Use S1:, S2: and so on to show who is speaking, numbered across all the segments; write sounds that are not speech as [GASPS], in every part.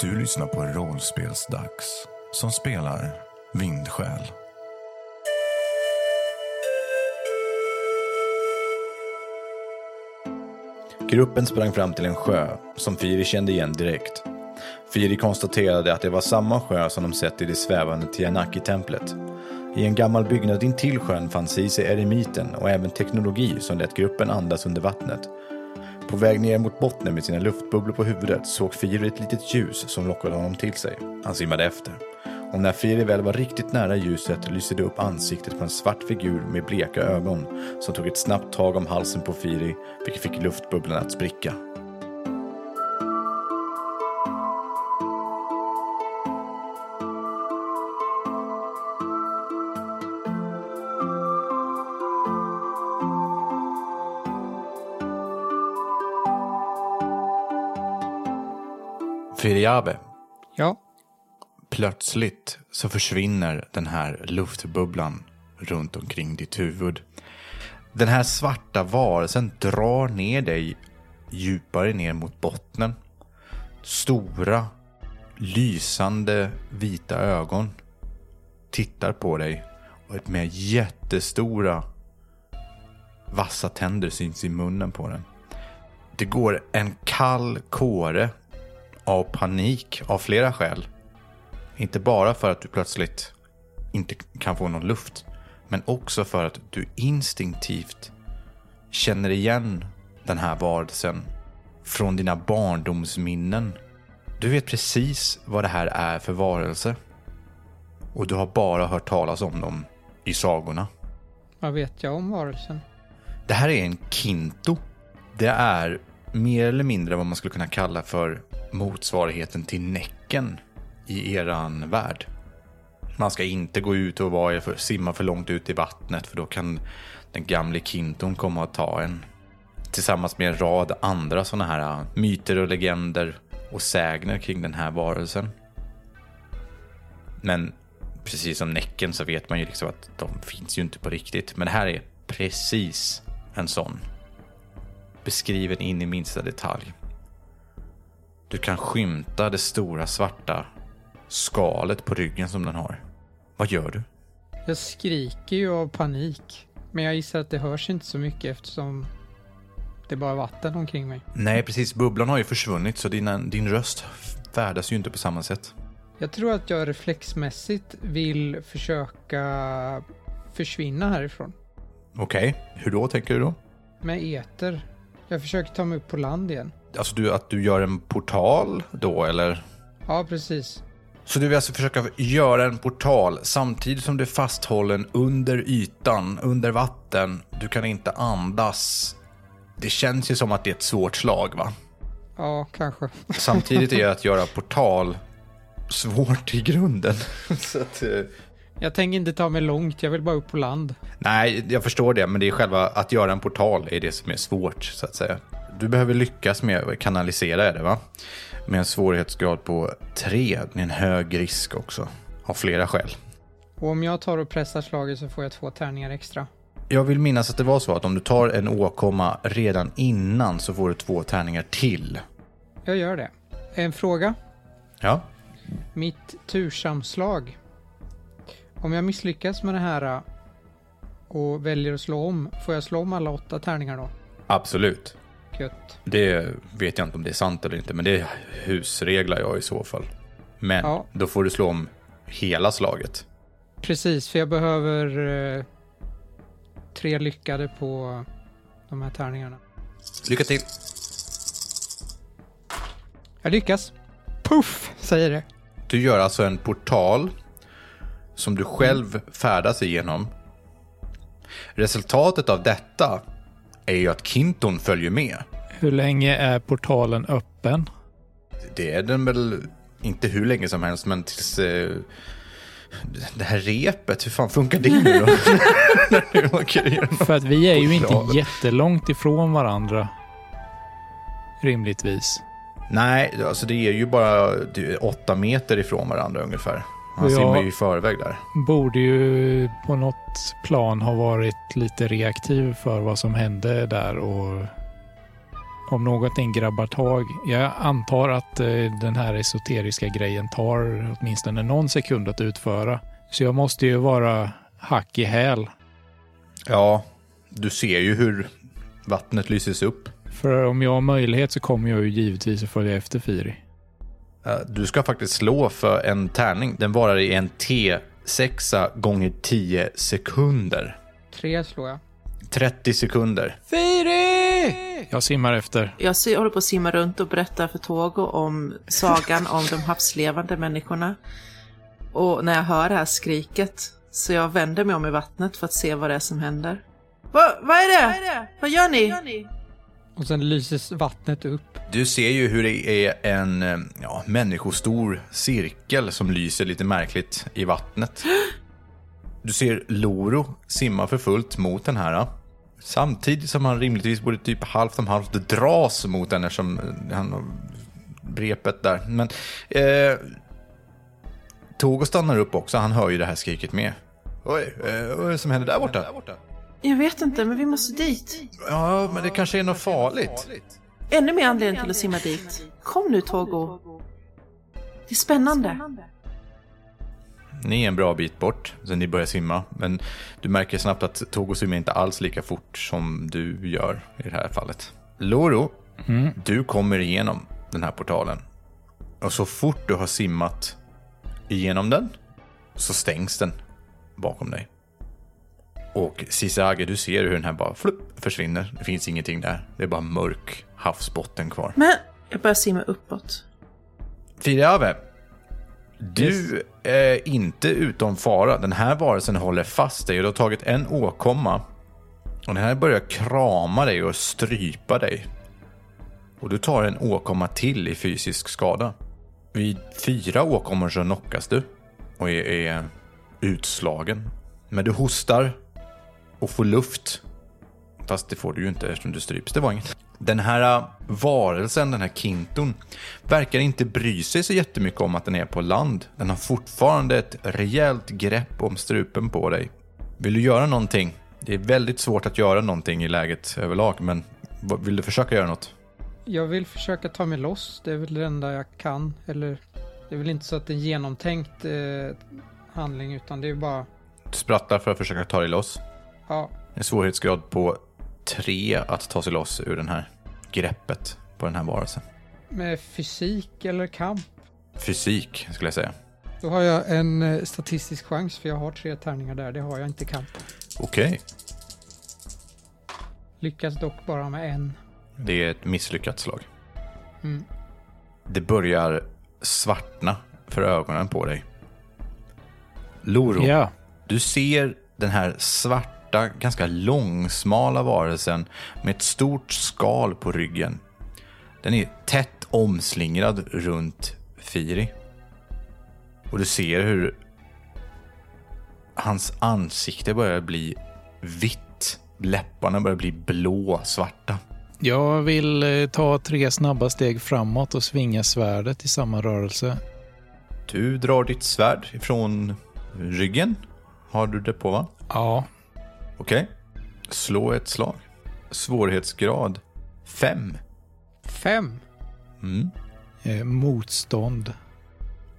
S1: Du lyssnar på Rollspelsdags som spelar Vindsjäl.
S2: Gruppen sprang fram till en sjö som Firi kände igen direkt. Firi konstaterade att det var samma sjö som de sett i det svävande Tianaki-templet. I en gammal byggnad intill sjön fanns i sig eremiten och även teknologi som lät gruppen andas under vattnet. På väg ner mot bottnen med sina luftbubblor på huvudet såg Firi ett litet ljus som lockade honom till sig. Han simmade efter. Och när Firi väl var riktigt nära ljuset lyste det upp ansiktet på en svart figur med bleka ögon som tog ett snabbt tag om halsen på Firi, vilket fick luftbubblorna att spricka. Firiabe,
S3: Ja,
S2: Plötsligt så försvinner den här luftbubblan runt omkring ditt huvud. Den här svarta varelsen drar ner dig djupare ner mot bottnen. Stora, lysande vita ögon tittar på dig och med jättestora vassa tänder syns i munnen på den. Det går en kall kåre av panik av flera skäl. Inte bara för att du plötsligt inte kan få någon luft, men också för att du instinktivt känner igen den här varelsen från dina barndomsminnen. Du vet precis vad det här är för varelse. Och du har bara hört talas om dem i sagorna.
S3: vad vet jag om varelsen?
S2: Det här är en kinto. Det är mer eller mindre vad man skulle kunna kalla för motsvarigheten till Näcken i eran värld. Man ska inte gå ut och vara för, simma för långt ut i vattnet för då kan den gamle kinton komma och ta en. Tillsammans med en rad andra sådana här äh, myter och legender och sägner kring den här varelsen. Men precis som Näcken så vet man ju liksom att de finns ju inte på riktigt. Men det här är precis en sån. Beskriven in i minsta detalj. Du kan skymta det stora svarta skalet på ryggen som den har. Vad gör du?
S3: Jag skriker ju av panik. Men jag gissar att det hörs inte så mycket eftersom det är bara vatten omkring mig.
S2: Nej, precis. Bubblan har ju försvunnit så din, din röst färdas ju inte på samma sätt.
S3: Jag tror att jag reflexmässigt vill försöka försvinna härifrån.
S2: Okej, hur då tänker du då?
S3: Med eter. Jag försöker ta mig upp på land igen.
S2: Alltså du, att du gör en portal då eller?
S3: Ja, precis.
S2: Så du vill alltså försöka göra en portal samtidigt som du är fasthållen under ytan, under vatten. Du kan inte andas. Det känns ju som att det är ett svårt slag va?
S3: Ja, kanske. [LAUGHS]
S2: Samtidigt är att göra portal svårt i grunden. [LAUGHS] Så att, eh,
S3: Jag tänker inte ta mig långt, jag vill bara upp på land.
S2: nej, jag förstår det, men det är själva att göra en portal är det som är svårt så att säga. Du behöver lyckas med att kanalisera är det va? Med en svårighetsgrad på tre, med en hög risk också. Av flera skäl.
S3: Och om jag tar och pressar slaget så får jag två tärningar extra.
S2: Jag vill minnas att det var så att om du tar en åkomma redan innan så får du två tärningar till.
S3: Jag gör det. En fråga.
S2: Ja,
S3: Mitt tursamslag. Om jag misslyckas med det här äh, och väljer att slå om, får jag slå om alla åtta tärningar då?
S2: absolut.
S3: Gött.
S2: Det vet jag inte om det är sant eller inte, men det husreglar jag i så fall. Men
S3: Ja.
S2: då får du slå om hela slaget.
S3: Precis, för jag behöver eh, tre lyckade på de här tärningarna.
S2: Lycka till!
S3: Jag lyckas. Puff, säger det.
S2: Du gör alltså en portal som du själv färdas igenom. Resultatet av detta är ju att Kinton följer med.
S4: Hur länge är portalen öppen?
S2: Det är den väl inte hur länge som helst, men tills... Eh, det här repet, hur fan funkar det nu då? [LAUGHS]
S4: För att vi är ju inte jättelångt ifrån varandra. Rimligtvis.
S2: Nej, alltså det är ju bara åtta meter ifrån varandra ungefär. Han simmar ju i förväg där.
S4: Borde ju på något plan ha varit lite reaktiv för vad som hände där och om någonting grabbar tag. Jag antar att eh, den här esoteriska grejen tar åtminstone någon sekund att utföra. Så jag måste ju vara hack i häl.
S2: Ja, du ser ju hur vattnet lyses upp.
S4: För om jag har möjlighet så kommer jag ju givetvis att följa efter Firi.
S2: Eh, Du ska faktiskt slå för en tärning. Den varar i en T6 gånger 10 sekunder.
S3: Tre slår jag.
S2: 30 sekunder.
S4: Firi! Jag simmar efter.
S5: Jag håller på att simma runt och berätta för Togo om sagan om de havslevande människorna. Och när jag hör det här skriket så jag vänder mig om i vattnet för att se vad det är som händer. Va, vad är det? Vad gör ni?
S3: Och sen lyses vattnet upp.
S2: Du ser ju hur det är en eh, ja, människostor cirkel som lyser lite märkligt i vattnet. Du ser Loro simma för fullt mot den här. Samtidigt som han rimligtvis borde typ halvt om halvt dras mot den eftersom eh, han har repet där. Men eh, Togo stannar upp också, han hör ju det här skriket med. Oj, eh, vad är det som händer där borta?
S5: Jag vet inte, men vi måste dit.
S2: Ja, men det kanske är något farligt.
S5: Ännu mer anledning till att simma dit. Kom nu Togo. Det är spännande.
S2: Ni är en bra bit bort sen ni börjar simma, men du märker snabbt att Togo simmar inte alls lika fort som du gör i det här fallet. Loro, du kommer igenom den här portalen. Och så fort du har simmat igenom den så stängs den bakom dig. Och Sisage, du ser hur den här bara flupp, försvinner. Det finns ingenting där. Det är bara mörk havsbotten kvar.
S5: Men jag börjar simma uppåt.
S2: Firiave, du är inte utom fara. Den här varelsen håller fast dig och du har tagit en åkomma. Och den här börjar krama dig och strypa dig. Och du tar en åkomma till i fysisk skada. Vid fyra åkommor så knockas du och är, är utslagen. Men du hostar och får luft. Fast det får du ju inte eftersom du stryps. Det var inget. Den här äh, varelsen, den här kinton, verkar inte bry sig så jättemycket om att den är på land. Den har fortfarande ett rejält grepp om strupen på dig. Vill du göra någonting? Det är väldigt svårt att göra någonting i läget överlag, men vill du försöka göra något?
S3: Jag vill försöka ta mig loss. Det är väl det enda jag kan. Eller det är väl inte så att det är en genomtänkt eh, handling utan det är bara,
S2: Du sprattlar för att försöka ta dig loss.
S3: Ja,
S2: En svårighetsgrad på tre att ta sig loss ur den här greppet på den här varelsen.
S3: med fysik eller kamp.
S2: Fysik, skulle jag säga.
S3: Då har jag en eh, statistisk chans för jag har tre tärningar där. Det har jag inte i kamp.
S2: Okej.
S3: Lyckas dock bara med en.
S2: Det är ett misslyckat slag.
S3: Mm.
S2: Det börjar svartna för ögonen på dig. Loro,
S4: Ja,
S2: du ser den här svarta, ganska långsmala varelsen med ett stort skal på ryggen. Den är tätt omslingrad runt Firi. Och du ser hur hans ansikte börjar bli vitt. Läpparna börjar bli blå, svarta.
S4: jag vill eh, ta tre snabba steg framåt och svinga svärdet i samma rörelse.
S2: Du drar ditt svärd ifrån ryggen. Har du det på va?
S4: Ja,
S2: Okej. Slå ett slag. Svårighetsgrad 5.
S3: Fem.
S2: Mm.
S4: eh, motstånd.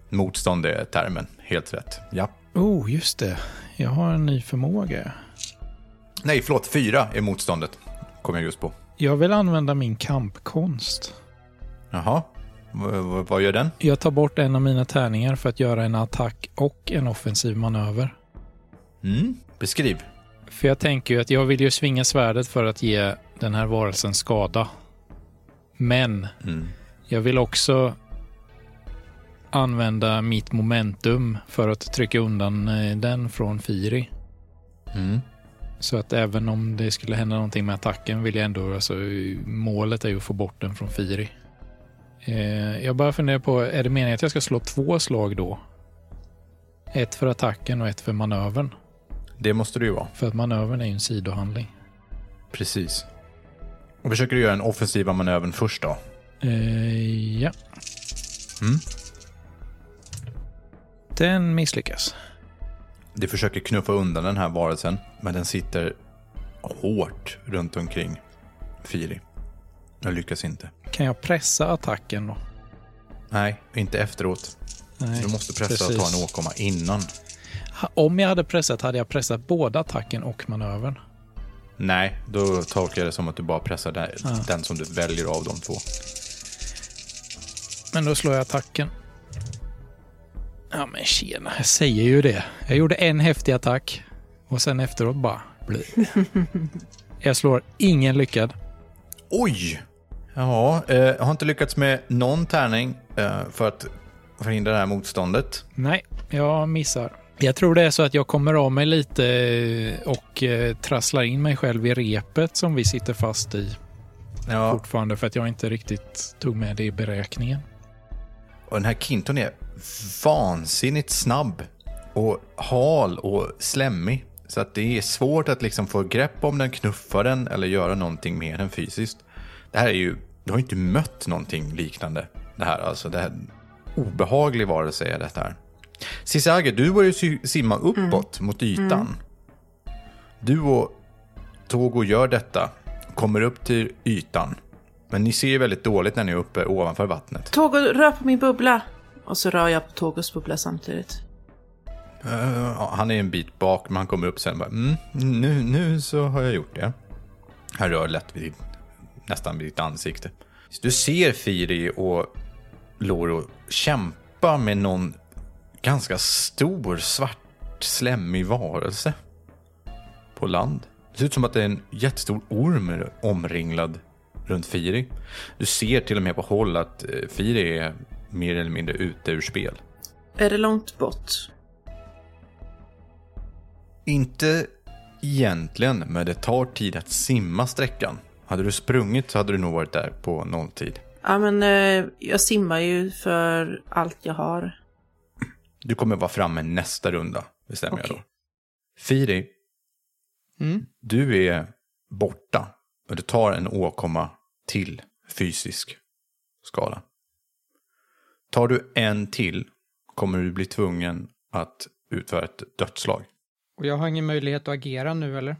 S2: Motstånd är termen. Helt rätt. Ja.
S4: Oh, just det. Jag har en ny förmåga.
S2: Nej, förlåt. 4 är motståndet. Kom jag just på.
S4: Jag vill använda min kampkonst.
S2: Jaha. V- vad gör den?
S4: Jag tar bort en av mina tärningar för att göra en attack och en offensiv manöver.
S2: Mm. Beskriv.
S4: För jag tänker ju att jag vill ju svinga svärdet för att ge den här varelsen skada. Men
S2: Mm.
S4: jag vill också använda mitt momentum för att trycka undan eh, den från Firi.
S2: Mm.
S4: Så att även om det skulle hända någonting med attacken vill jag ändå, alltså målet är ju att få bort den från Firi. Eh, jag bara funderar på, är det meningen att jag ska slå två slag då? Ett för attacken och ett för manövern.
S2: Det måste det ju vara.
S4: För att manövern är ju en sidohandling.
S2: Precis. Och försöker du göra den offensiva manövern först då?
S4: Eh, ja.
S2: Mm.
S4: Den misslyckas.
S2: Du försöker knuffa undan den här varelsen, men den sitter hårt runt omkring Firi. Jag lyckas inte.
S4: Kan jag pressa attacken då?
S2: Nej, inte efteråt.
S4: Nej,
S2: Du måste pressa och
S4: precis.
S2: ta en åkomma innan.
S4: Om jag hade pressat hade jag pressat både attacken och manövern.
S2: Nej, då tolkar jag det som att du bara pressar den,
S4: Ja.
S2: den som du väljer av de två.
S4: Men då slår jag attacken. Ja men tjena, jag säger ju det. Jag gjorde en häftig attack och sen efteråt bara... Bli. [LAUGHS] Jag slår ingen lyckad.
S2: Oj! Ja, eh, jag har inte lyckats med någon tärning eh, för att förhindra det här motståndet.
S4: Nej, jag missar. Jag tror det är så att jag kommer av mig lite eh, och eh, trasslar in mig själv i repet som vi sitter fast i
S2: Ja,
S4: fortfarande för att jag inte riktigt tog med det i beräkningen.
S2: och den här Kinton är vansinnigt snabb och hal och slemmig. Så att det är svårt att liksom få grepp om den, knuffa den eller göra någonting med den fysiskt. Det här är ju, du har ju inte mött någonting liknande. Det här alltså, det här obehaglig varelse är detta här. Sisage, du börjar simma uppåt mot ytan. Du och Togo gör detta, kommer upp till ytan. Men ni ser ju väldigt dåligt när ni är uppe ovanför vattnet.
S5: Togo, rör på min bubbla. Och så rör jag på Togos bubbla samtidigt.
S2: Ja, han är en bit bak, men han kommer upp sen och bara, mm, nu, nu så har jag gjort det. Han rör lätt vid nästan vid ditt ansikte. Du ser Firi och Loro kämpa med någon ganska stor svart slemmig varelse på land. Det ser ut som att det är en jättestor orm omringlad runt Firi. Du ser till och med på håll att eh, Firi är mer eller mindre ute ur spel.
S5: Är det långt bort?
S2: Inte egentligen, men det tar tid att simma sträckan. Hade du sprungit så hade du nog varit där på nolltid.
S5: Ja, men eh, jag simmar ju för allt jag har.
S2: Du kommer vara framme nästa runda, bestämmer jag
S5: Okej.
S2: då. Firi,
S3: Mm.
S2: du är borta och du tar en åkomma till fysisk skala. Tar du en till kommer du bli tvungen att utföra ett dödsslag.
S3: Och jag har ingen möjlighet att agera nu eller?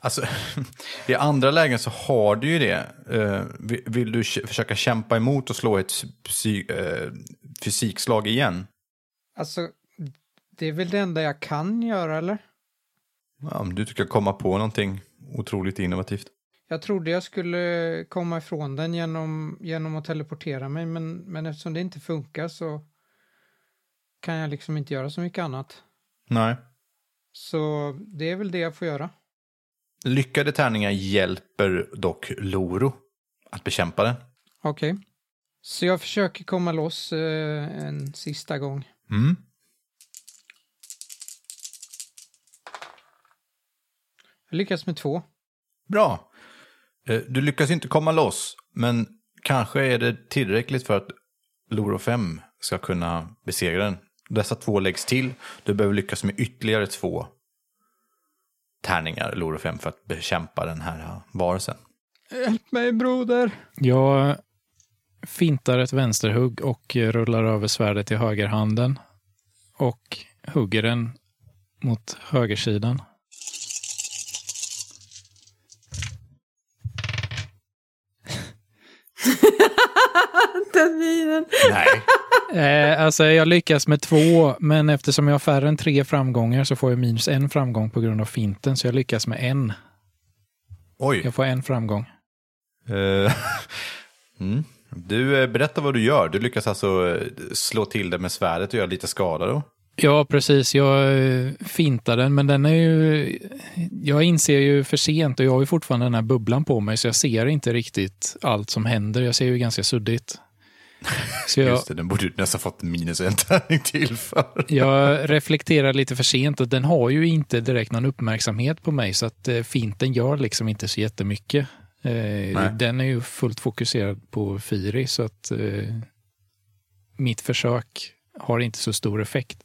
S2: Alltså, [LAUGHS] i andra lägen så har du ju det. Eh, vill, du försöka kämpa emot och slå ett eh, fysikslag igen?
S3: Alltså, det är väl det enda jag kan göra eller?
S2: Ja, om du ska komma på någonting otroligt innovativt.
S3: Jag trodde jag skulle komma ifrån den genom, genom att teleportera mig, men, men eftersom det inte funkar så kan jag liksom inte göra så mycket annat.
S2: Nej.
S3: Så det är väl det jag får göra.
S2: Lyckade tärningar hjälper dock Loro att bekämpa det.
S3: Okej. Så jag försöker komma loss eh, en sista gång.
S2: Mm.
S3: Jag lyckas med två.
S2: Bra. Eh, Du lyckas inte komma loss, men kanske är det tillräckligt för att Loro 5 ska kunna besegra den. Dessa två läggs till. Du behöver lyckas med ytterligare två tärningar, Loro 5, för att bekämpa den här varelsen.
S3: Hjälp mig broder!
S4: Jag fintar ett vänsterhugg och rullar över svärdet i högerhanden och hugger den mot högersidan. [LAUGHS]
S5: Den minen.
S2: Nej.
S4: Eh, alltså jag lyckas med två, men eftersom jag har färre än tre framgångar så får jag minus en framgång på grund av finten, så jag lyckas med en.
S2: Oj.
S4: Jag får en framgång.
S2: Eh, [LAUGHS] mm. Du, eh, berätta vad du gör. Du lyckas alltså eh, slå till det med svärdet och göra lite skada då?
S4: Ja, precis. Jag eh, fintar den, men den är ju... Jag inser ju för sent och jag har ju fortfarande den här bubblan på mig, så jag ser inte riktigt allt som händer. Jag ser ju ganska suddigt. Så jag,
S2: Just det, den borde du nästan fått minus en tärning till för.
S4: jag reflekterar lite för sent och den har ju inte direkt någon uppmärksamhet på mig, så att finten gör liksom inte så jättemycket. Eh, den är ju fullt fokuserad på Firi, så att eh, mitt försök har inte så stor effekt.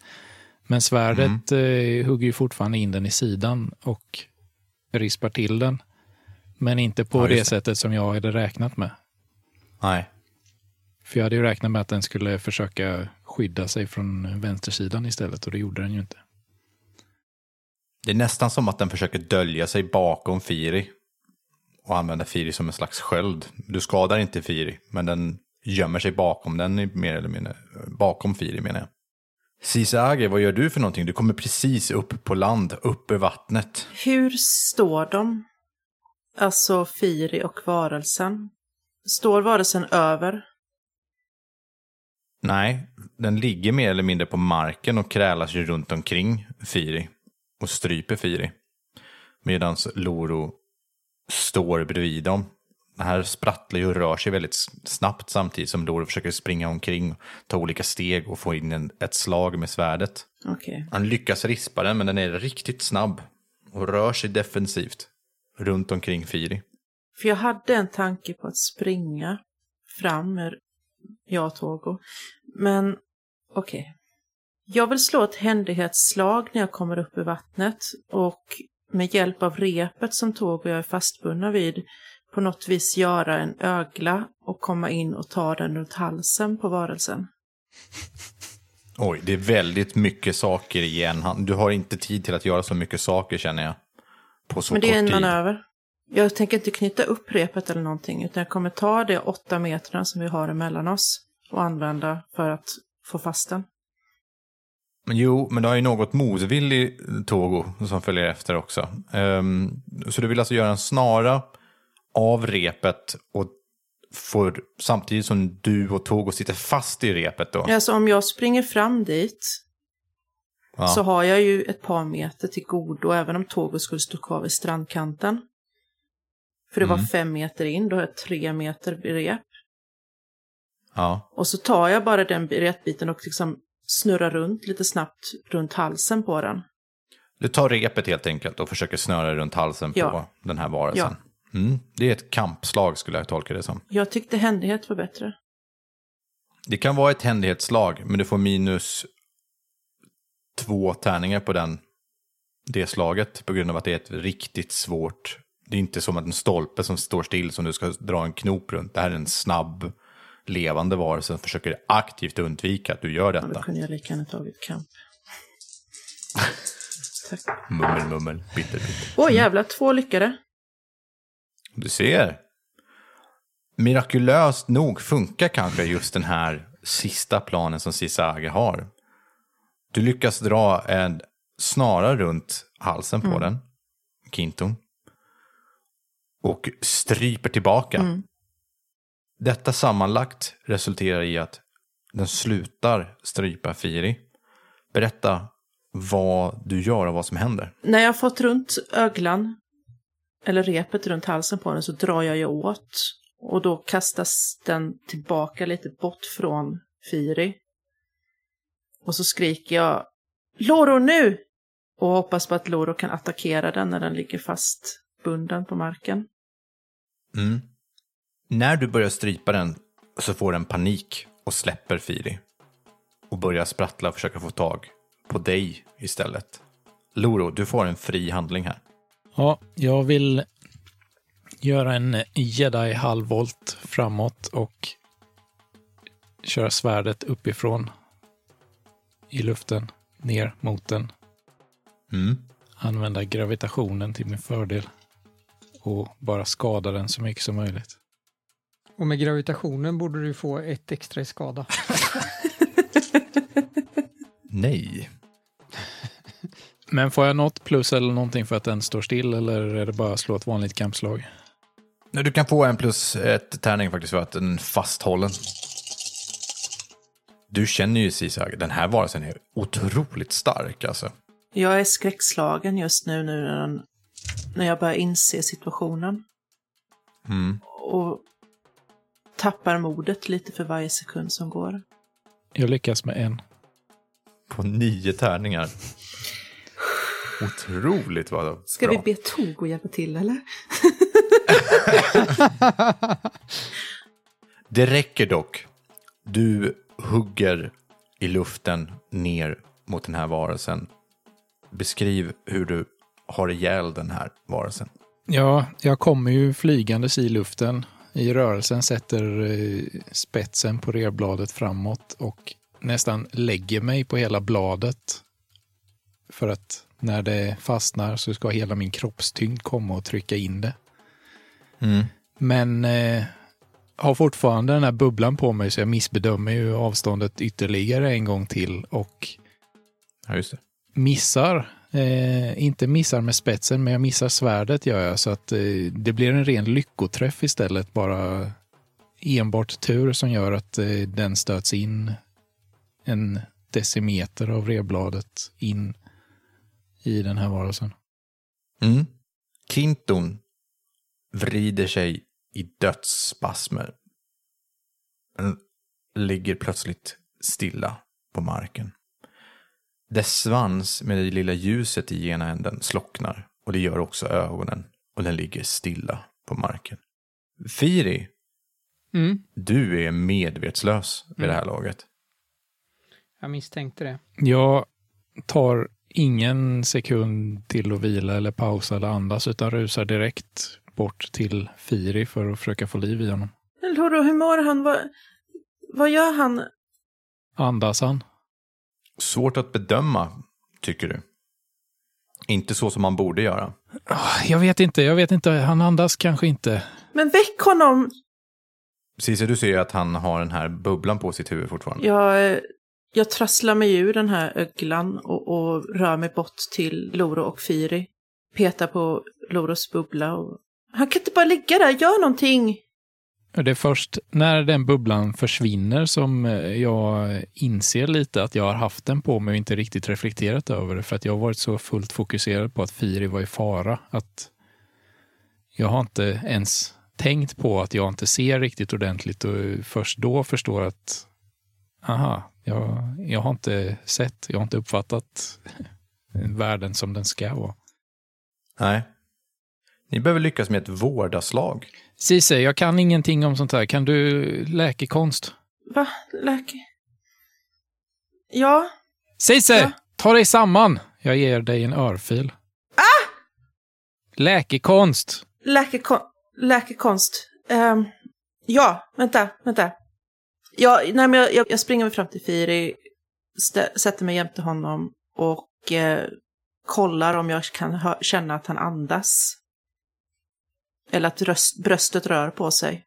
S4: Men svärdet eh, hugger ju fortfarande in den i sidan och rispar till den. Men inte på
S2: Ja,
S4: det
S2: det.
S4: sättet som jag hade räknat med.
S2: Nej.
S4: För jag hade ju räknat med att den skulle försöka skydda sig från vänstersidan istället och det gjorde den ju inte.
S2: Det är nästan som att den försöker dölja sig bakom Firi. Och använda Firi som en slags sköld. Du skadar inte Firi, men den gömmer sig bakom den mer eller mindre. Bakom Firi menar jag. Sisage, vad gör du för någonting? Du kommer precis upp på land, upp ur vattnet.
S5: Hur står de? Alltså Firi och varelsen. Står varelsen över?
S2: Nej, den ligger mer eller mindre på marken och krälar sig runt omkring Firi. Och stryper Firi. Medan Loro står bredvid dem. Den här sprattlar ju och rör sig väldigt snabbt samtidigt som Loro försöker springa omkring, ta olika steg och få in en, ett slag med svärdet.
S5: Okej.
S2: Han lyckas rispa den, men den är riktigt snabb och rör sig defensivt runt omkring Firi.
S5: För jag hade en tanke på att springa fram med jag och Togo. Men okej. Jag vill slå ett händighetsslag när jag kommer upp ur vattnet och med hjälp av repet som Togo och jag är fastbundna vid på något vis göra en ögla och komma in och ta den runt halsen på varelsen. [LAUGHS]
S2: Oj, det är väldigt mycket saker i en hand. Du har inte tid till att göra så mycket saker känner jag. På så
S5: Men det är
S2: kort
S5: en
S2: tid.
S5: manöver. Jag tänker inte knyta upp repet eller någonting utan jag kommer ta de åtta metrarna som vi har emellan oss och använda för att få fast den.
S2: Jo, men du har ju något motvillig Togo som följer efter också. Ehm, så du vill alltså göra en snara av repet och får, samtidigt som du och Togo sitter fast i repet då.
S5: Alltså om jag springer fram dit
S2: Ja.
S5: så har jag ju ett par meter till godo även om tåget skulle stå kvar vid strandkanten. För det var
S2: Mm.
S5: fem meter in, då har jag tre meter rep.
S2: ja.
S5: Och så tar jag bara den repbiten och liksom snurrar runt lite snabbt runt halsen på den.
S2: Du tar repet helt enkelt och försöker snöra runt halsen
S5: Ja.
S2: på den här varelsen. Mm, det är ett kampslag skulle jag tolka det som.
S5: Jag tyckte händighet var bättre.
S2: Det kan vara ett händighetsslag, men du får minus två tärningar på den, det slaget på grund av att det är ett riktigt svårt... Det är inte som att en stolpe som står still som du ska dra en knop runt. Det här är en snabb, levande varelse som försöker aktivt undvika att du gör
S5: Ja, då
S2: detta.
S5: kunde jag lika gärna tagit kamp. [LAUGHS] Tack.
S2: Mummel, mummel, bitter, bitter.
S5: Åh jävlar, två lyckade.
S2: Du ser. Mirakulöst nog funkar kanske just den här sista planen som Sisage har. Du lyckas dra en snara runt halsen på den, Kinton. Och stryper tillbaka. Detta sammanlagt resulterar i att den slutar strypa Firi. Berätta vad du gör och vad som händer.
S5: När jag har fått runt öglan, eller repet runt halsen på den, så drar jag ju åt. Och då kastas den tillbaka lite bort från Firi. Och så skriker jag Loro nu! Och hoppas på att Loro kan attackera den när den ligger fastbunden på marken.
S2: Mm. När du börjar strypa den så får den panik och släpper Firi. Och börjar sprattla och försöka få tag på dig istället. Loro, du får en fri handling här.
S4: Ja, jag vill göra en jedi halvvolt framåt och köra svärdet uppifrån i luften ner mot den.
S2: Mm.
S4: Använda gravitationen till min fördel och bara skada den så mycket som möjligt.
S3: Och med gravitationen borde du få ett extra i skada. [LAUGHS]
S2: Nej. [LAUGHS]
S4: Men får jag något plus eller någonting för att den står still eller är det bara att slå ett vanligt kampslag?
S2: Nej, Du kan få en plus ett tärning faktiskt för att den är fasthållen. Du känner ju Sisag, den här varelsen är otroligt stark alltså.
S5: Jag är skräckslagen just nu, nu när, den, när jag börjar inse situationen.
S2: Mm.
S5: Och tappar modet lite för varje sekund som går.
S4: Jag lyckas med en.
S2: På nio tärningar. Otroligt vad
S5: Ska
S2: bra.
S5: vi be Togo hjälpa till eller? [LAUGHS]
S2: Det räcker dock. Du hugger i luften ner mot den här varelsen. Beskriv hur du har ihjäl den här varelsen.
S4: Ja, jag kommer ju flygandes i luften. I rörelsen sätter eh, spetsen på rerbladet framåt och nästan lägger mig på hela bladet. För att när det fastnar så ska hela min kroppstyngd komma och trycka in det.
S2: Mm.
S4: Men eh, har fortfarande den här bubblan på mig så jag missbedömer ju avståndet ytterligare en gång till och
S2: Ja,
S4: missar. Eh, inte missar med spetsen, men jag missar svärdet gör jag. Så att eh, det blir en ren lyckoträff istället. Bara enbart tur som gör att eh, den stöts in en decimeter av revbladet in i den här varelsen.
S2: Mm. Kinton vrider sig i dödsspasmer. Den ligger plötsligt stilla på marken. Dess svans med det lilla ljuset i ena änden slocknar och det gör också ögonen och den ligger stilla på marken. Firi,
S3: Mm,
S2: du är medvetslös vid det här laget.
S3: jag misstänkte det.
S4: Jag tar ingen sekund till att vila eller pausa eller andas utan rusar direkt bort till Firi för att försöka få liv i honom.
S5: Loro, hur mår han? Vad, vad gör han?
S4: Andas han?
S2: Svårt att bedöma, tycker du. Inte så som man borde göra.
S4: Ah, Jag vet inte, jag vet inte. Han andas kanske inte.
S5: Men väck honom!
S2: Cissi, du ser ju att han har den här bubblan på sitt huvud fortfarande.
S5: Jag, jag trasslar mig ur den här öglan och, och rör mig bort till Loro och Firi. Petar på Loros bubbla och... Han kan inte bara ligga där, gör någonting!
S4: Det är först när den bubblan försvinner som eh, jag inser lite att jag har haft den på mig och inte riktigt reflekterat över det. För att jag har varit så fullt fokuserad på att Firi var i fara att jag har inte ens tänkt på att jag inte ser riktigt ordentligt och först då förstår att aha, jag, jag har inte sett, jag har inte uppfattat [LAUGHS] världen som den ska vara.
S2: Nej. Ni behöver lyckas med ett vårdaslag.
S4: Cise, jag kan ingenting om sånt här. Kan du läkekonst?
S5: Va? Läke... Ja,
S4: Cise,
S5: Ja?
S4: ta dig samman! Jag ger dig en örfil. Ah! Läkekonst!
S5: läkekon... läkekonst. Ehm, ja, vänta, vänta. Ja, nej, men jag, jag, jag springer mig fram till Firi, sätter mig jämte honom och eh, kollar om jag kan känna att han andas. Eller att röst, bröstet rör på sig.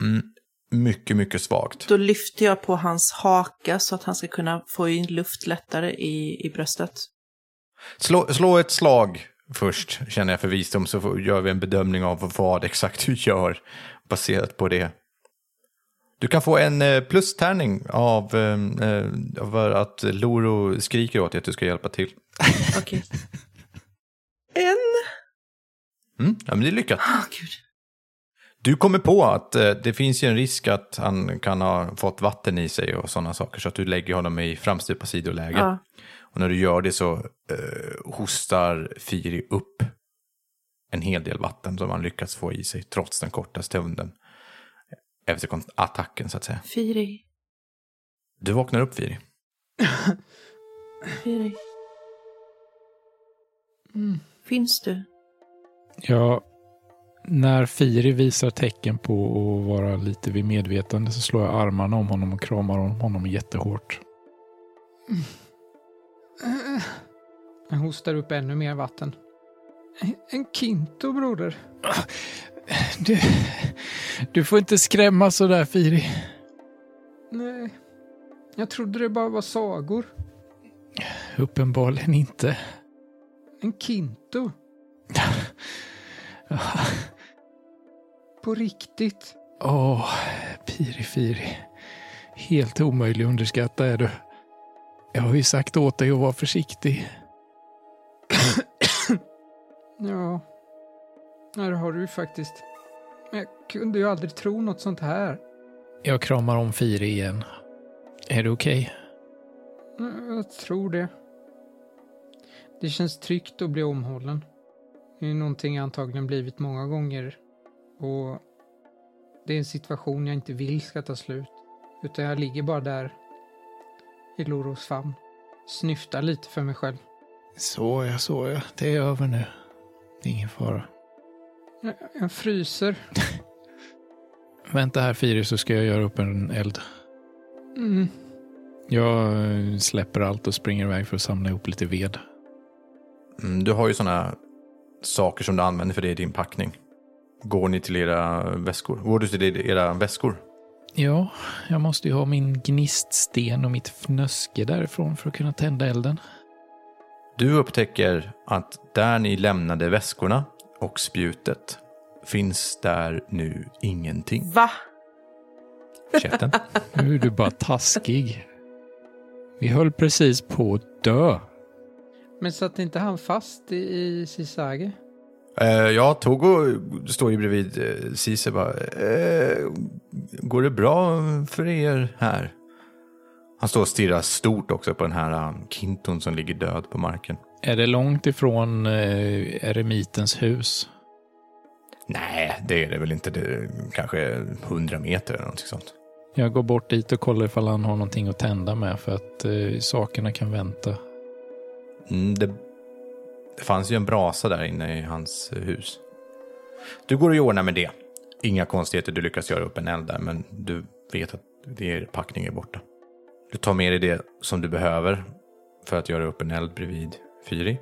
S2: Mm. Mycket, mycket svagt.
S5: Då lyfter jag på hans haka så att han ska kunna få in luft lättare i, i bröstet.
S2: Slå, slå ett slag först, känner jag för visdom, så får, gör vi en bedömning av vad exakt du gör baserat på det. Du kan få en eh, plustärning av eh, eh, för att Loro skriker åt dig att du ska hjälpa till. [LAUGHS]
S5: Okej. en...
S2: Mm, ja, men det är lyckat.
S5: Åh, gud.
S2: Du kommer på att eh, det finns ju en risk att han kan ha fått vatten i sig och sådana saker, så att du lägger honom i framstupa sidoläge.
S5: Ja.
S2: Och när du gör det så eh, hostar Firi upp en hel del vatten som han lyckats få i sig trots den korta stunden. Efter kont- attacken så att säga.
S5: Firi,
S2: Du vaknar upp Firi.
S5: Firi. Finns du?
S4: Ja, när Firi visar tecken på att vara lite vid medvetande så slår jag armarna om honom och kramar om honom jättehårt.
S3: Jag hostar upp ännu mer vatten. En Kinto, broder.
S4: Du, du får inte skrämma så där Firi.
S3: Nej. Jag trodde det bara var sagor.
S4: Uppenbarligen inte.
S3: En Kinto. [LAUGHS] [LAUGHS] På riktigt.
S4: Åh, Piri Firi. Helt omöjlig att underskatta är du. Jag har ju sagt åt dig att vara försiktig. [COUGHS]
S3: Ja. Det har du ju faktiskt. Men jag kunde ju aldrig tro något sånt här.
S4: Jag kramar om Firi igen. Är du okej?
S3: Ja, Jag tror det. Det känns tryggt att bli omhållen. Det är någonting jag antagligen blivit många gånger. Och det är en situation jag inte vill ska ta slut. Utan jag ligger bara där i Loros famn. Snyftar lite för mig själv.
S4: Så ja, så ja. Det är över nu. Det är ingen fara.
S3: Jag, jag fryser. [LAUGHS]
S4: Vänta här Firi så ska jag göra upp en eld.
S3: Mm.
S4: Jag eh, släpper allt och springer iväg för att samla ihop lite ved.
S2: Mm, du har ju sådana saker som du använder för det i din packning. Går ni till era väskor? Går du till era väskor?
S4: Ja, jag måste ju ha min gniststen och mitt fnöske därifrån för att kunna tända elden.
S2: Du upptäcker att där ni lämnade väskorna och spjutet finns där nu ingenting.
S5: Va?
S2: Käften.
S4: Nu är du bara taskig. Vi höll precis på att dö.
S3: Men satt inte han fast i, i Sisage?
S2: Eh, ja, Togo står ju bredvid eh, Cise bara. Eh, går det bra för er här? Han står och stirrar stort också på den här um, kinton som ligger död på marken.
S4: Är det långt ifrån eh, eremitens hus?
S2: Nej, det är det väl inte. Det är kanske hundra meter eller något sånt.
S4: Jag går bort dit och kollar ifall han har någonting att tända med för att eh, sakerna kan vänta.
S2: Mm, det, det fanns ju en brasa där inne i hans hus. Du går och ordnar med det. Inga konstigheter, du lyckas göra upp en eld där, men du vet att er packning är borta. Du tar med dig det som du behöver för att göra upp en eld bredvid Fyri.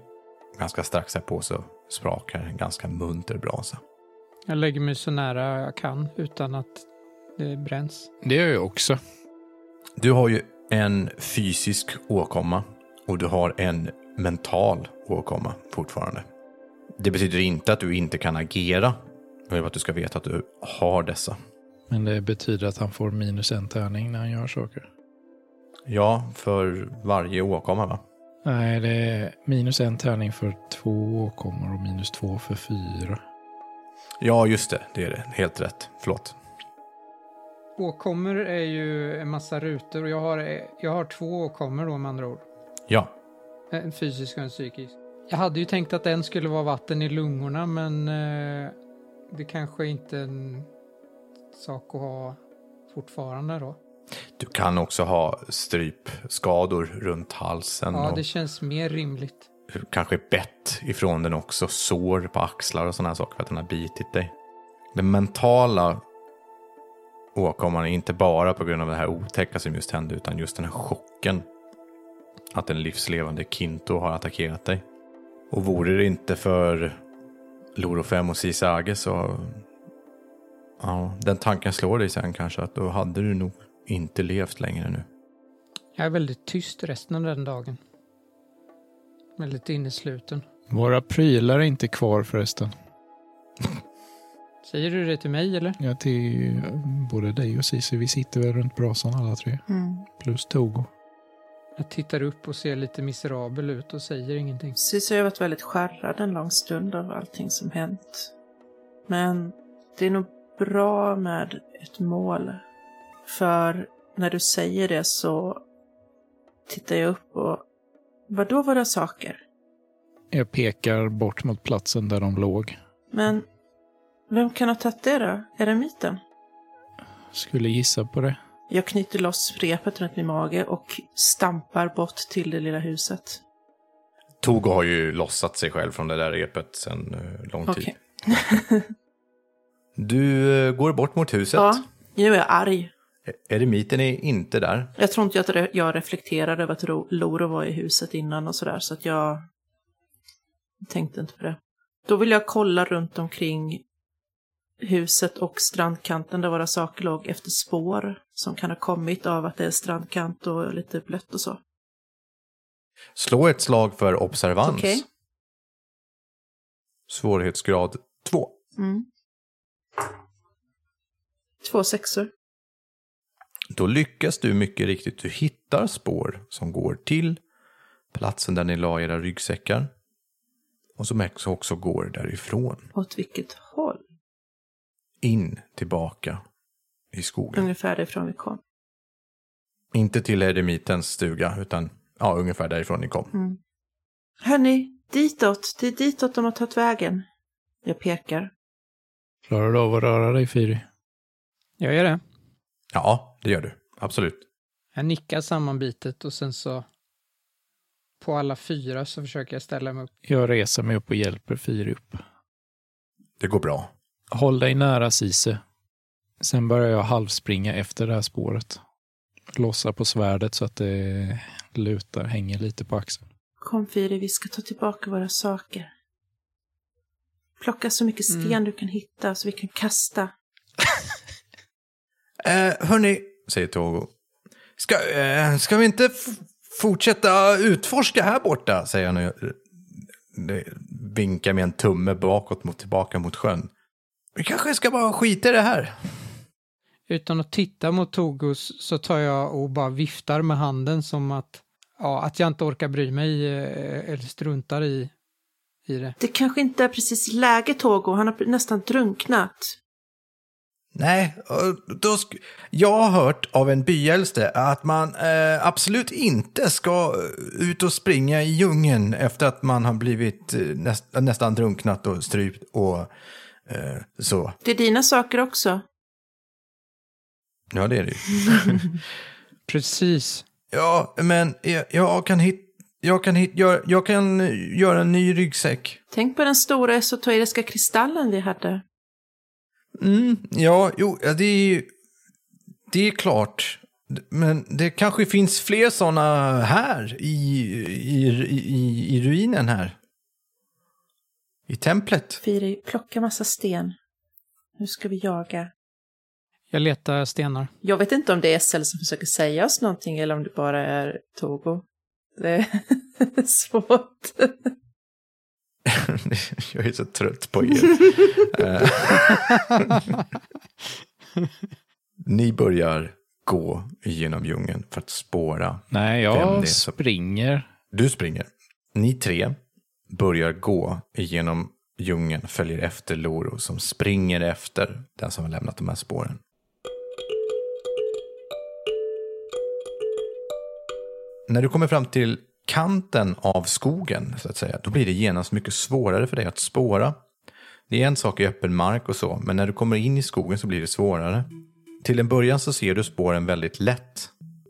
S2: Ganska strax här på så sprakar en ganska munter brasa.
S3: Jag lägger mig så nära jag kan utan att det bränns.
S4: Det gör jag också.
S2: Du har ju en fysisk åkomma och du har en mental åkomma fortfarande. Det betyder inte att du inte kan agera. Jag vill att du ska veta att du har dessa.
S4: Men det betyder att han får minus en tärning när han gör saker.
S2: Ja, för varje åkomma va?
S4: Nej, det är minus en tärning för två åkommor och minus två för fyra.
S2: Ja, just det. Det är det. Helt rätt. Förlåt.
S3: Åkommor är ju en massa rutor och jag har, jag har två åkommor då med andra ord.
S2: Ja,
S3: En fysisk och en psykisk. Jag hade ju tänkt att en skulle vara vatten i lungorna men eh, det kanske inte är en sak att ha fortfarande då.
S2: du kan också ha strypskador runt halsen
S3: Ja, det känns mer rimligt.
S2: kanske bett ifrån den också. Sår på axlar och sådana här saker för att den har bitit dig. Den mentala åkomman är inte bara på grund av det här otäcka som just hände utan just den här chocken. Att en livslevande Kinto har attackerat dig. Och vore det inte för Lorofem och Sisage så... Ja, den tanken slår dig sen kanske att då hade du nog inte levt längre nu.
S3: Jag är väldigt tyst resten av den dagen. Väldigt innesluten.
S4: Våra prylar är inte kvar förresten.
S3: Säger du det till mig eller?
S4: Ja, till både dig och Cissi. Vi sitter väl runt brasan alla tre.
S5: Mm.
S4: Plus Togo.
S3: Jag tittar upp och ser lite miserabel ut och säger ingenting.
S5: Precis har jag varit väldigt skärrad en lång stund av allting som hänt. Men det är nog bra med ett mål. För när du säger det så tittar jag upp och vad då våra saker?
S4: Jag pekar bort mot platsen där de låg.
S5: Men vem kan ha tagit det då? Är det myten?
S4: Skulle gissa på det.
S5: Jag knyter loss repet runt min mage och stampar bort till det lilla huset.
S2: Togo har ju lossat sig själv från det där repet sedan eh, lång tid.
S5: Okej. [LAUGHS]
S2: Du eh, går bort mot huset.
S5: Ja, nu är jag arg.
S2: Eremiten är inte där.
S5: Jag tror inte att jag reflekterade över att Ro- Loro var i huset innan och sådär, så att jag tänkte inte på det. Då vill jag kolla runt omkring huset och strandkanten där våra saker låg efter spår som kan ha kommit av att det är strandkant och lite blött och så.
S2: Slå ett slag för observans.
S5: Okej.
S2: Svårighetsgrad 2.
S5: Mm. Två sexor.
S2: Då lyckas du mycket riktigt. Du hittar spår som går till platsen där ni la era ryggsäckar. Och som också också går därifrån.
S5: Åt vilket håll?
S2: In tillbaka i skogen.
S5: Ungefär därifrån vi kom.
S2: Inte till eremitens stuga, utan ja, ungefär därifrån ni kom.
S5: Mm. Hörni, ditåt. Det är ditåt de har tagit vägen. Jag pekar.
S4: Klarar du av att röra dig, Fyri?
S3: Jag gör det.
S2: Ja, det gör du. Absolut.
S3: Jag nickar sammanbitet och sen så på alla fyra så försöker jag ställa mig upp.
S4: Jag reser mig upp och hjälper Fyri upp.
S2: Det går bra.
S4: Håll dig nära Sise. Sen börjar jag halvspringa efter det här spåret. Lossar på svärdet så att det lutar, hänger lite på axeln.
S5: Kom Firi, vi ska ta tillbaka våra saker. Plocka så mycket sten du kan hitta så vi kan kasta. [LAUGHS]
S2: Eh, hörni, säger Togo. Ska, eh, ska vi inte fortsätta utforska här borta? Säger han och vinkar med en tumme bakåt mot tillbaka mot sjön. Vi kanske ska bara skita i det här.
S3: Utan att titta mot Togus så tar jag och bara viftar med handen som att, ja, att jag inte orkar bry mig eh, eller struntar i, i det.
S5: Det kanske inte är precis läge Togo, han har nästan drunknat.
S2: Nej, då sk- jag har hört av en byäldste att man eh, absolut inte ska ut och springa i djungeln efter att man har blivit eh, näst, nästan drunknat och strypt och så.
S5: Det är dina saker också.
S2: Ja, det är det ju. [LAUGHS]
S3: Precis.
S2: Ja, men jag, jag kan hit, jag kan hit, jag, jag kan eh, göra en ny ryggsäck.
S5: Tänk på den stora esoteriska kristallen vi hade.
S2: Mm, ja, jo, det är det är klart. Men det kanske finns fler sådana här i, i, i, i ruinen här. I templet.
S5: Firi, plocka massa sten. Nu ska vi jaga.
S3: Jag letar stenar.
S5: Jag vet inte om det är SL som försöker säga oss någonting eller om det bara är Togo. Det är [LAUGHS] svårt. [LAUGHS]
S2: jag är så trött på er. [LAUGHS] Ni börjar gå genom djungeln för att spåra.
S4: Nej,
S2: Vem det är
S4: jag
S2: som-
S4: springer.
S2: Du springer. Ni tre börjar gå genom djungeln, följer efter Loro som springer efter den som har lämnat de här spåren. När du kommer fram till kanten av skogen, så att säga, då blir det genast mycket svårare för dig att spåra. Det är en sak i öppen mark och så, men när du kommer in i skogen så blir det svårare. Till en början så ser du spåren väldigt lätt.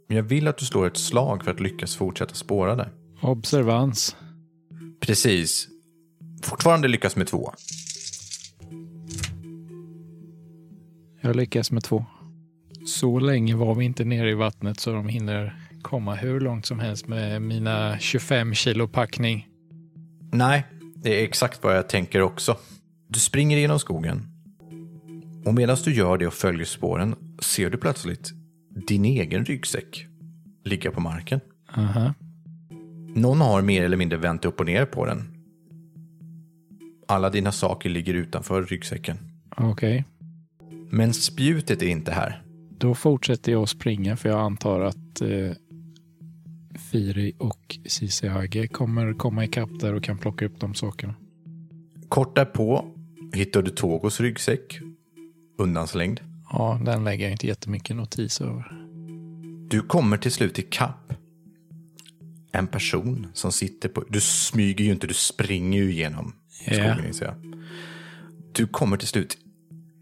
S2: Men jag vill att du slår ett slag för att lyckas fortsätta spåra det.
S4: Observans.
S2: Precis. Fortfarande lyckas med två.
S4: Jag lyckas med två. Så länge var vi inte nere i vattnet så de hinner komma hur långt som helst med mina 25 kilo packning.
S2: Nej, det är exakt vad jag tänker också. Du springer genom skogen. Och medan du gör det och följer spåren ser du plötsligt din egen ryggsäck ligga på marken.
S4: Aha.
S2: Någon har mer eller mindre vänt upp och ner på den. Alla dina saker ligger utanför ryggsäcken.
S4: Okej.
S2: Men spjutet är inte här.
S4: Då fortsätter jag att springa för jag antar att eh, Firi och Sisihage kommer komma ikapp där och kan plocka upp de sakerna.
S2: Kort därpå hittar du Togos ryggsäck undanslängd.
S4: Ja, den lägger jag inte jättemycket notis över.
S2: Du kommer till slut i kapp en person som sitter på... Du smyger ju inte, du springer ju igenom
S4: Ja.
S2: skogen inser jag. Du kommer till slut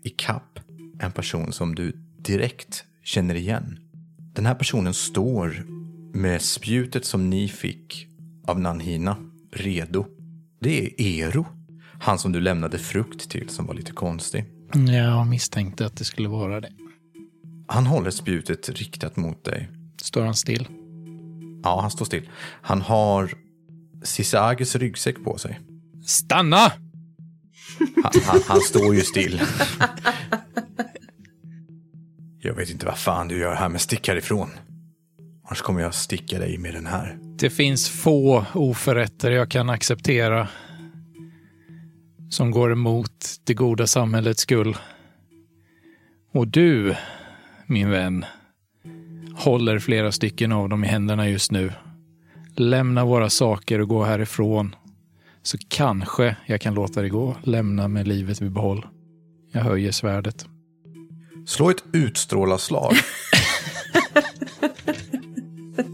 S2: i kapp en person som du direkt känner igen. Den här personen står med spjutet som ni fick av Nanhina redo. Det är Ero. Han som du lämnade frukt till som var lite konstig.
S4: Jag misstänkte att det skulle vara det.
S2: Han håller spjutet riktat mot dig.
S4: Står han still?
S2: Ja, han står still. Han har Sisages ryggsäck på sig.
S4: Stanna!
S2: Han, han, han står ju still. Jag vet inte vad fan du gör här, men stick härifrån. Annars kommer jag sticka dig med den här.
S4: Det finns få oförrätter jag kan acceptera som går emot det goda samhällets skull. Och du, min vän, håller flera stycken av dem i händerna just nu. Lämna våra saker och gå härifrån. Så kanske jag kan låta det gå. Lämna med livet vid behåll. Jag höjer svärdet.
S2: Slå ett utstrålarslag. [LAUGHS]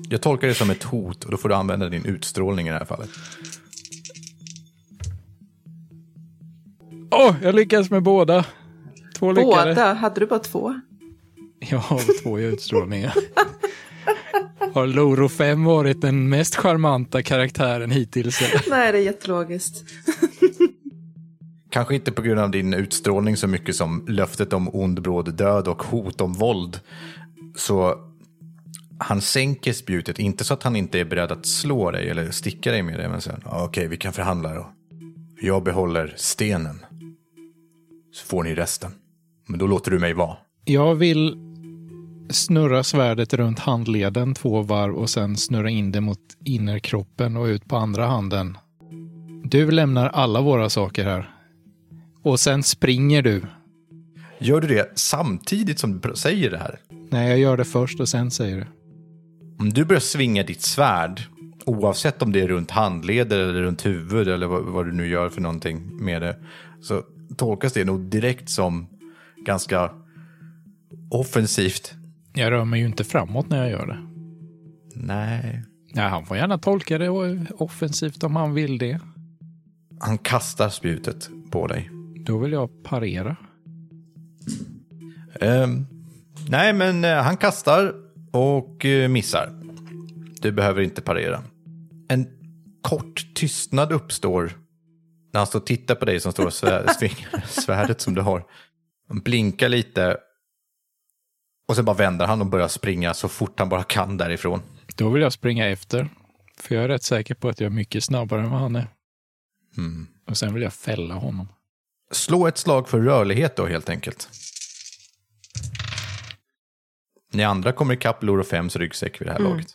S2: Jag tolkar det som ett hot och då får du använda din utstrålning i det här fallet.
S4: Åh, jag lyckas med båda. Två lyckade.
S5: Båda? Hade du bara två? [LAUGHS]
S4: Jag har två i utstrålningar. [LAUGHS] Har Loro 5 varit den mest charmanta karaktären hittills? [LAUGHS]
S5: Nej, det är jättelogiskt.
S2: Kanske inte på grund av din utstrålning så mycket som löftet om ond bråd död och hot om våld. Så han sänker spjutet, inte så att han inte är beredd att slå dig eller sticka dig med det, men sen, "Ja, okej, vi kan förhandla då. Jag behåller stenen. Så får ni resten. Men då låter du mig vara.
S4: Jag vill snurra svärdet runt handleden två varv och sen snurra in det mot innerkroppen och ut på andra handen. Du lämnar alla våra saker här. Och sen springer du.
S2: Gör du det samtidigt som du säger det här?
S4: Nej, jag gör det först och sen säger det.
S2: Om du börjar svinga ditt svärd, oavsett om det är runt handleder eller runt huvud eller vad, vad du nu gör för någonting med det, så tolkas det nog direkt som ganska offensivt.
S4: Jag rör mig ju inte framåt när jag gör det.
S2: Nej.
S4: Ja, han får gärna tolka det offensivt om han vill det.
S2: Han kastar spjutet på dig.
S4: Då vill jag parera.
S2: Ehm, nej, men eh, han kastar och eh, missar. Du behöver inte parera. En kort tystnad uppstår när han står och tittar på dig som står och svär, [LAUGHS] svingar svärdet som du har. Han blinkar lite och sen bara vänder han och börjar springa så fort han bara kan därifrån.
S4: Då vill jag springa efter. För jag är rätt säker på att jag är mycket snabbare än vad han är.
S2: Mm.
S4: Och sen vill jag fälla honom.
S2: Slå ett slag för rörlighet då helt enkelt. Ni andra kommer ikapp Loro 5s ryggsäck vid det här
S5: Mm.
S2: laget.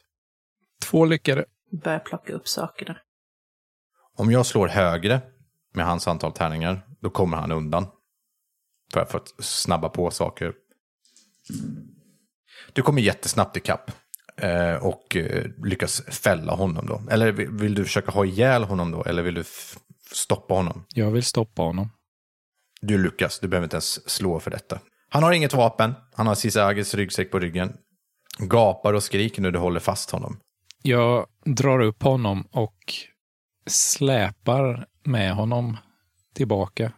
S4: Två lyckade.
S5: Börjar plocka upp sakerna.
S2: Om jag slår högre med hans antal tärningar, då kommer han undan. För, för att snabba på saker. Du kommer jättesnabbt ikapp. Eh, och eh, lyckas fälla honom då. Eller vill, vill du försöka ha ihjäl honom då? Eller vill du stoppa honom?
S4: Jag vill stoppa honom.
S2: Du lyckas, du behöver inte ens slå för detta. Han har inget vapen, han har Cisages ryggsäck på ryggen. Gapar och skriker när du håller fast honom.
S4: Jag drar upp honom och släpar med honom tillbaka.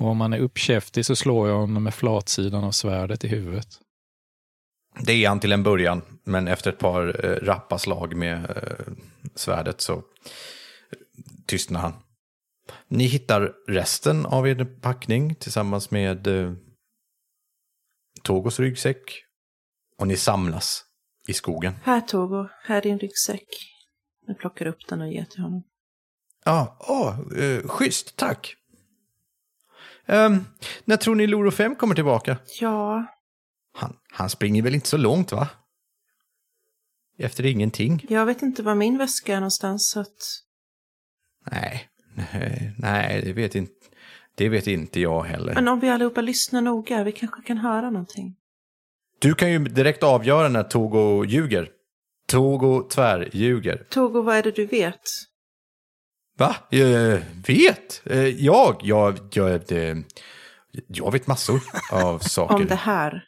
S4: Och om han är uppkäftig så slår jag honom med flatsidan av svärdet i huvudet.
S2: Det är han till en början, men efter ett par eh, rappa slag med eh, svärdet så tystnar han. Ni hittar resten av er packning tillsammans med eh, Togos ryggsäck. Och ni samlas i skogen.
S5: Här Togo, här är din ryggsäck. Jag plockar upp den och ger till honom.
S2: Ja, ah, eh, schysst, tack. Ehm, när tror ni Loro 5 kommer tillbaka?
S5: Ja,
S2: Han, han springer väl inte så långt, va? Efter ingenting.
S5: jag vet inte var min väska är någonstans så att...
S2: Nej, nej, nej, det vet inte, det vet inte jag heller.
S5: Men om vi allihopa lyssnar noga, vi kanske kan höra någonting.
S2: Du kan ju direkt avgöra när Togo ljuger. Togo tvärljuger.
S5: Togo, vad är det du vet?
S2: Va? Jag vet? Eh, Jag? Jag, jag, det, jag vet massor av [LAUGHS] saker.
S5: Om det här.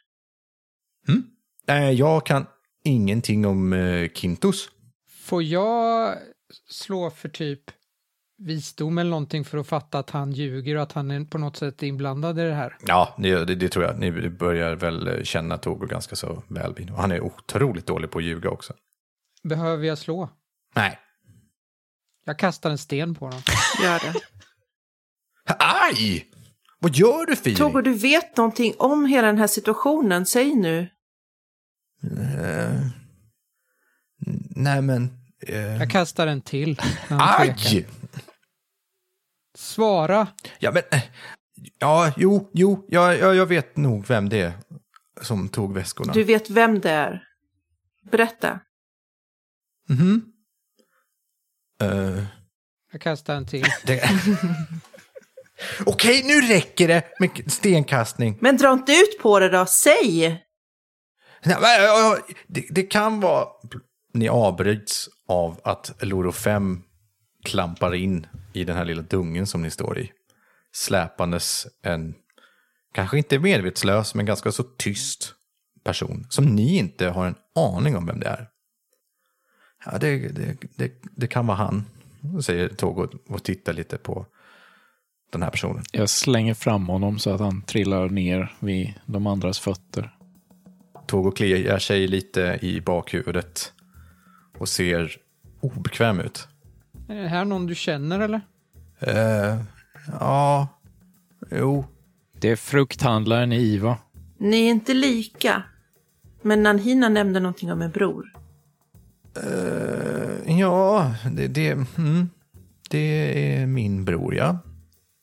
S2: Nej, jag kan ingenting om eh, Kintos.
S3: Får jag slå för typ visdom eller någonting för att fatta att han ljuger och att han är på något sätt inblandad i det här?
S2: Ja, det, det, tror jag. Ni börjar väl eh, känna Togo ganska så väl han är otroligt dålig på att ljuga också.
S3: Behöver jag slå?
S2: Nej.
S3: Jag kastar en sten på honom.
S5: Gör det.
S2: Aj! Vad gör du Firi?
S5: Togo, du vet någonting om hela den här situationen. Säg nu.
S2: Eh, nej men... eh,
S3: Jag kastar en till.
S2: aj!
S3: Svara!
S2: Ja men... eh, Ja, jo, jo, ja, ja, jag vet nog vem det är som tog väskorna.
S5: Du vet vem det är. Berätta.
S2: Mhm. Eh,
S3: Jag kastar en till.
S2: det... [LAUGHS] Okej, nu räcker det med stenkastning.
S5: Men dra inte ut på det då. Säg!
S2: Nej, Det, det kan vara... Ni avbryts av att Loro 5 klampar in i den här lilla dungen som ni står i. Släpandes en, kanske inte medvetslös, men ganska så tyst person. Som ni inte har en aning om vem det är. Ja, det, det, det, det kan vara han, säger Togo och tittar lite på den här personen.
S4: Jag slänger fram honom så att han trillar ner vid de andras fötter.
S2: Togo kliar sig lite i bakhuvudet och ser obekväm ut.
S3: Är det här någon du känner eller?
S2: Eh, ja, jo.
S4: Det är frukthandlaren i Iva.
S5: Ni är inte lika. Men Nanhina nämnde någonting om en bror.
S2: Eh, ja, det, det, mm, det är min bror, ja.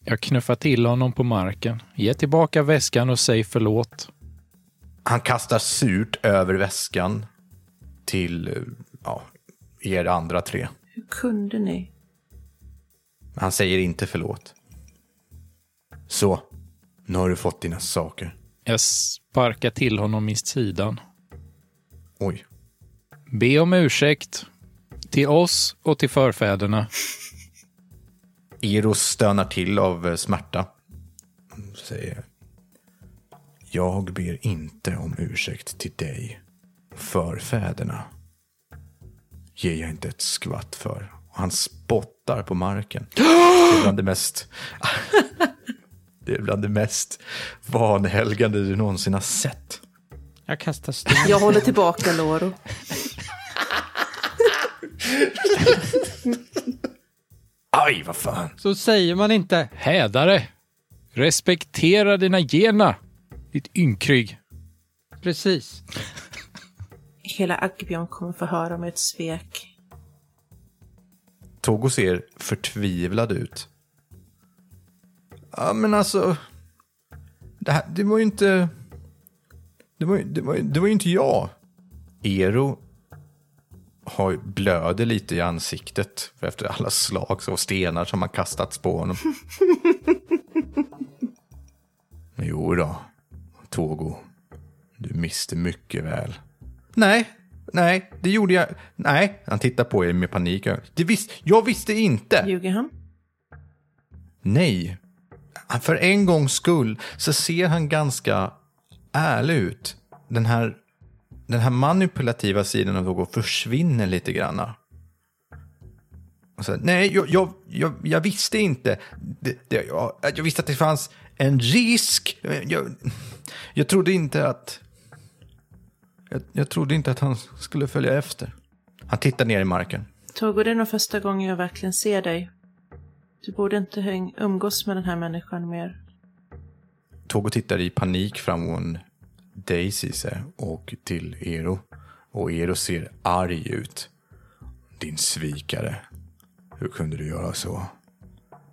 S4: Jag knuffar till honom på marken. Ge tillbaka väskan och säg förlåt.
S2: Han kastar surt över väskan till ja, er andra tre.
S5: Hur kunde ni?
S2: Han säger inte förlåt. Så, nu har du fått dina saker.
S4: Jag sparkar till honom i sidan.
S2: Oj.
S4: Be om ursäkt. Till oss och till förfäderna.
S2: Eros stönar till av eh, smärta. Säger. Jag ber inte om ursäkt till dig. Förfäderna ger jag inte ett skvatt för. Och han spottar på marken. [GASPS] Det är bland det mest... [LAUGHS] Det är bland det mest vanhelgande du någonsin har sett.
S3: Jag kastar sten.
S5: Jag håller tillbaka Loro.
S2: Aj, vad fan.
S3: Så säger man inte.
S4: Hädare! Respektera dina gena, ditt ynkrygg.
S3: Precis.
S5: Hela Agbion kommer få höra om ett svek.
S2: Togo ser förtvivlad ut. Ja, men alltså... Det, här, det var ju inte... Det var, ju- det, var, ju- det var ju inte jag. Ero har, blöder lite i ansiktet efter alla slag och stenar som har kastats på honom. [LAUGHS] jo då, Togo. Du miste mycket väl. Nej, nej, det gjorde jag. Nej, han tittar på er med panik. Det vis, jag visste inte.
S5: Ljuger han?
S2: Nej. För en gångs skull så ser han ganska ärlig ut. Den här, den här manipulativa sidan av Togo försvinner lite grann. Och så, nej, jag, jag, jag, jag visste inte. Det, det, jag, jag visste att det fanns en risk. Jag, jag trodde inte att... Jag, jag trodde inte att han skulle följa efter. Han tittar ner i marken.
S5: Togo, det är nog första gången jag verkligen ser dig. Du borde inte umgås med den här människan mer.
S2: Togo tittar i panik från Daisy och till Ero. Och Ero ser arg ut. Din svikare. Hur kunde du göra så?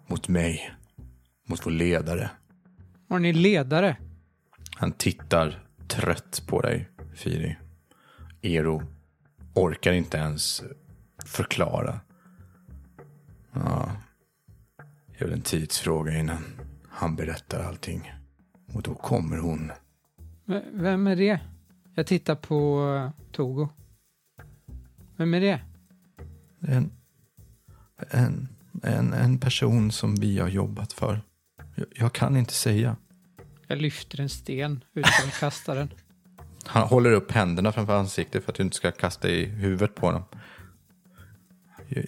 S2: Mot mig. Mot vår ledare.
S3: Har ni ledare?
S2: Han tittar trött på dig, Firi. Ero orkar inte ens förklara. Ja, det är väl en tidsfråga innan han berättar allting. Och då kommer hon.
S3: V- Vem är det? Jag tittar på eh, Togo. Vem är det?
S2: En, en, en, en person som vi har jobbat för. Jag, jag kan inte säga.
S3: Jag lyfter en sten utan att kasta den. [LAUGHS]
S2: Han håller upp händerna framför ansiktet för att du inte ska kasta i huvudet på honom. Jag,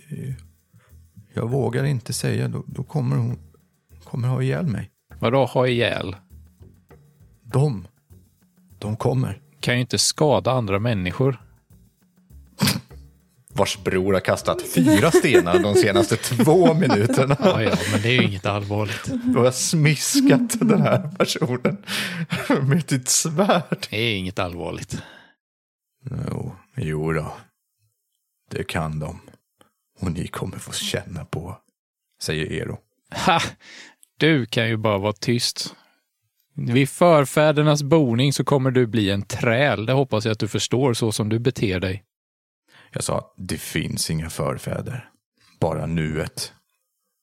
S2: jag vågar inte säga, då, då kommer hon kommer ha ihjäl mig.
S4: Vadå ha ihjäl?
S2: De, de kommer.
S4: Kan ju inte skada andra människor.
S2: Vars bror har kastat fyra stenar de senaste två minuterna.
S4: Ja, ja, men det är ju inget allvarligt.
S2: Du har smiskat den här personen med ditt svärd.
S4: Det är inget allvarligt.
S2: Jo, jo då. Det kan de. Och ni kommer få känna på, säger Ero.
S4: Ha! Du kan ju bara vara tyst. Vid förfädernas boning så kommer du bli en träl. Det hoppas jag att du förstår så som du beter dig.
S2: Jag sa, det finns inga förfäder. Bara nuet.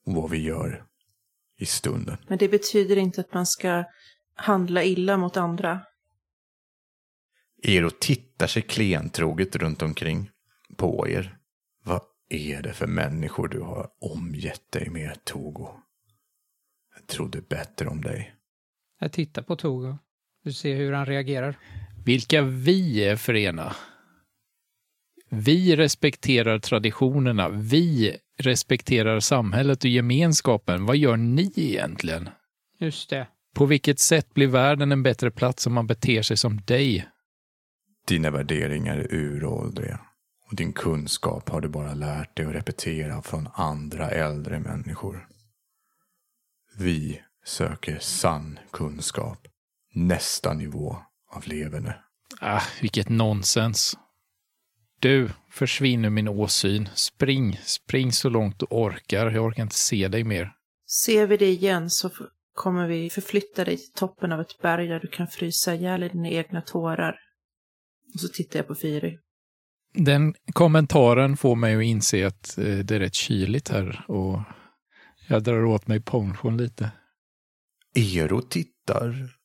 S2: Och vad vi gör i stunden.
S5: Men det betyder inte att man ska handla illa mot andra.
S2: Ero tittar sig klentroget runt omkring på er. Vad är det för människor du har omgett dig med, Togo? Jag trodde bättre om dig.
S3: Jag tittar på Togo. Du ser hur han reagerar.
S4: Vilka vi är förena. Vi respekterar traditionerna. Vi respekterar samhället och gemenskapen. Vad gör ni egentligen?
S3: Just det.
S4: På vilket sätt blir världen en bättre plats om man beter sig som dig?
S2: Dina värderingar är uråldriga. Och din kunskap har du bara lärt dig att repetera från andra äldre människor. Vi söker sann kunskap. Nästa nivå av leverne.
S4: Ah, vilket nonsens. Du, försvinn ur min åsyn. Spring, spring så långt du orkar. Jag orkar inte se dig mer.
S5: Ser vi det igen så kommer vi förflytta dig till toppen av ett berg där du kan frysa ihjäl i dina egna tårar. Och så tittar jag på Fyri.
S4: Den kommentaren får mig att inse att eh, det är rätt kyligt här och jag drar åt mig ponchon lite.
S2: Ero tittar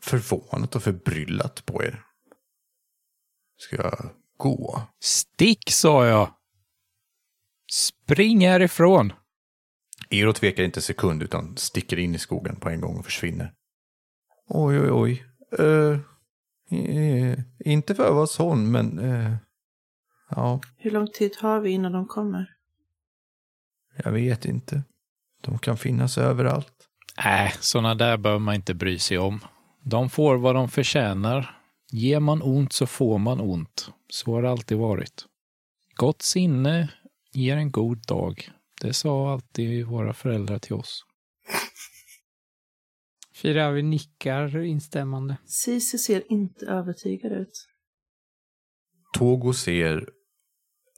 S2: förvånat och förbryllat på er. Ska jag gå?
S4: Stick, sa jag! Spring härifrån!
S2: Ero tvekar inte en sekund utan sticker in i skogen på en gång och försvinner. Oj, oj, oj. Eh, eh, inte för att vara sån, men... eh, ja,
S5: Hur lång tid har vi innan de kommer?
S2: jag vet inte. De kan finnas överallt.
S4: Äh, såna där bör man inte bry sig om. De får vad de förtjänar. Ger man ont så får man ont. Så har det alltid varit. Gott sinne ger en god dag. Det sa alltid våra föräldrar till oss.
S3: Firavi nickar instämmande.
S5: Cici ser inte övertygad ut.
S2: Togo ser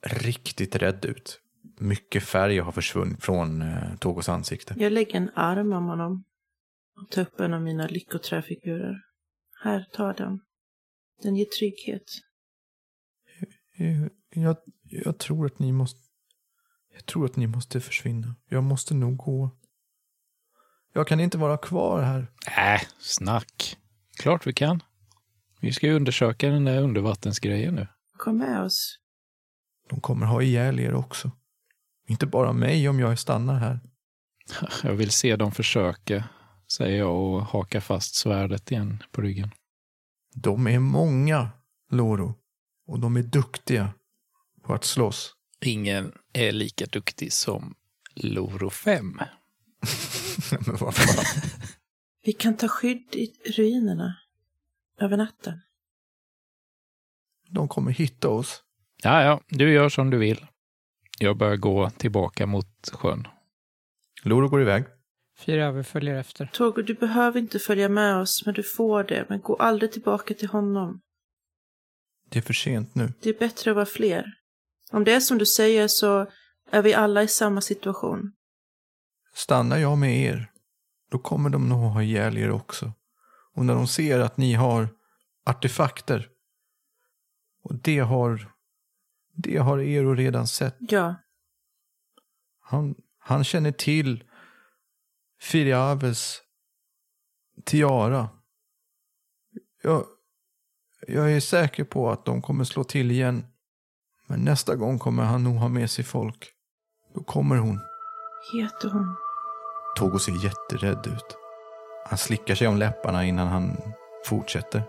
S2: riktigt rädd ut. Mycket färg har försvunnit från eh, Togos ansikte.
S5: Jag lägger en arm om honom och tar upp en av mina lyckoträfigurer. Här, ta den. Den ger trygghet.
S2: Eh, Jag, jag tror att ni måste... Jag tror att ni måste försvinna. Jag måste nog gå. Jag kan inte vara kvar här.
S4: Äh, snack. Klart vi kan. Vi ska ju undersöka den där undervattensgrejen nu.
S5: Kom med oss.
S2: De kommer ha ihjäl er också. Inte bara mig om jag stannar här. [LAUGHS]
S4: Jag vill se dem försöka, säger jag och hakar fast svärdet igen på ryggen.
S2: De är många, Loro. Och de är duktiga på att slåss.
S4: Ingen är lika duktig som Loro 5. [LAUGHS]
S2: Men vad fan. [LAUGHS]
S5: Vi kan ta skydd i ruinerna. Över natten.
S2: De kommer hitta oss.
S4: Ja, ja, du gör som du vill. Jag börjar gå tillbaka mot sjön.
S2: Loro går iväg.
S3: Firavi följer efter.
S5: Togo, du behöver inte följa med oss, men du får det. Men gå aldrig tillbaka till honom.
S2: Det är för sent nu.
S5: Det är bättre att vara fler. Om det är som du säger så är vi alla i samma situation.
S2: Stannar jag med er, då kommer de nog ha ihjäl er också. Och när de ser att ni har artefakter, och det har, det har Ero redan sett.
S5: Ja,
S2: Han, han känner till Firiaves tiara. Jag, jag är säker på att de kommer slå till igen. Men nästa gång kommer han nog ha med sig folk. Då kommer hon.
S5: heter hon.
S2: Togo ser jätterädd ut. Han slickar sig om läpparna innan han fortsätter.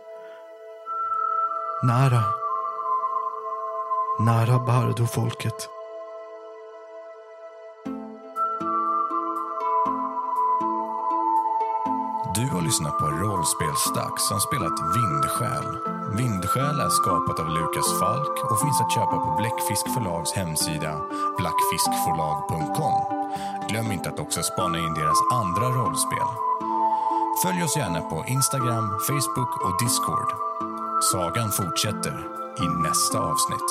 S2: Nara. Nära Bardo-folket.
S1: Du har lyssnat på Rollspelsdags som spelat Vindsjäl. Vindsjäl är skapat av Lukas Falk och finns att köpa på Bläckfisk förlags hemsida blackfiskförlag.com. Glöm inte att också spana in deras andra rollspel. Följ oss gärna på Instagram, Facebook och Discord. Sagan fortsätter i nästa avsnitt.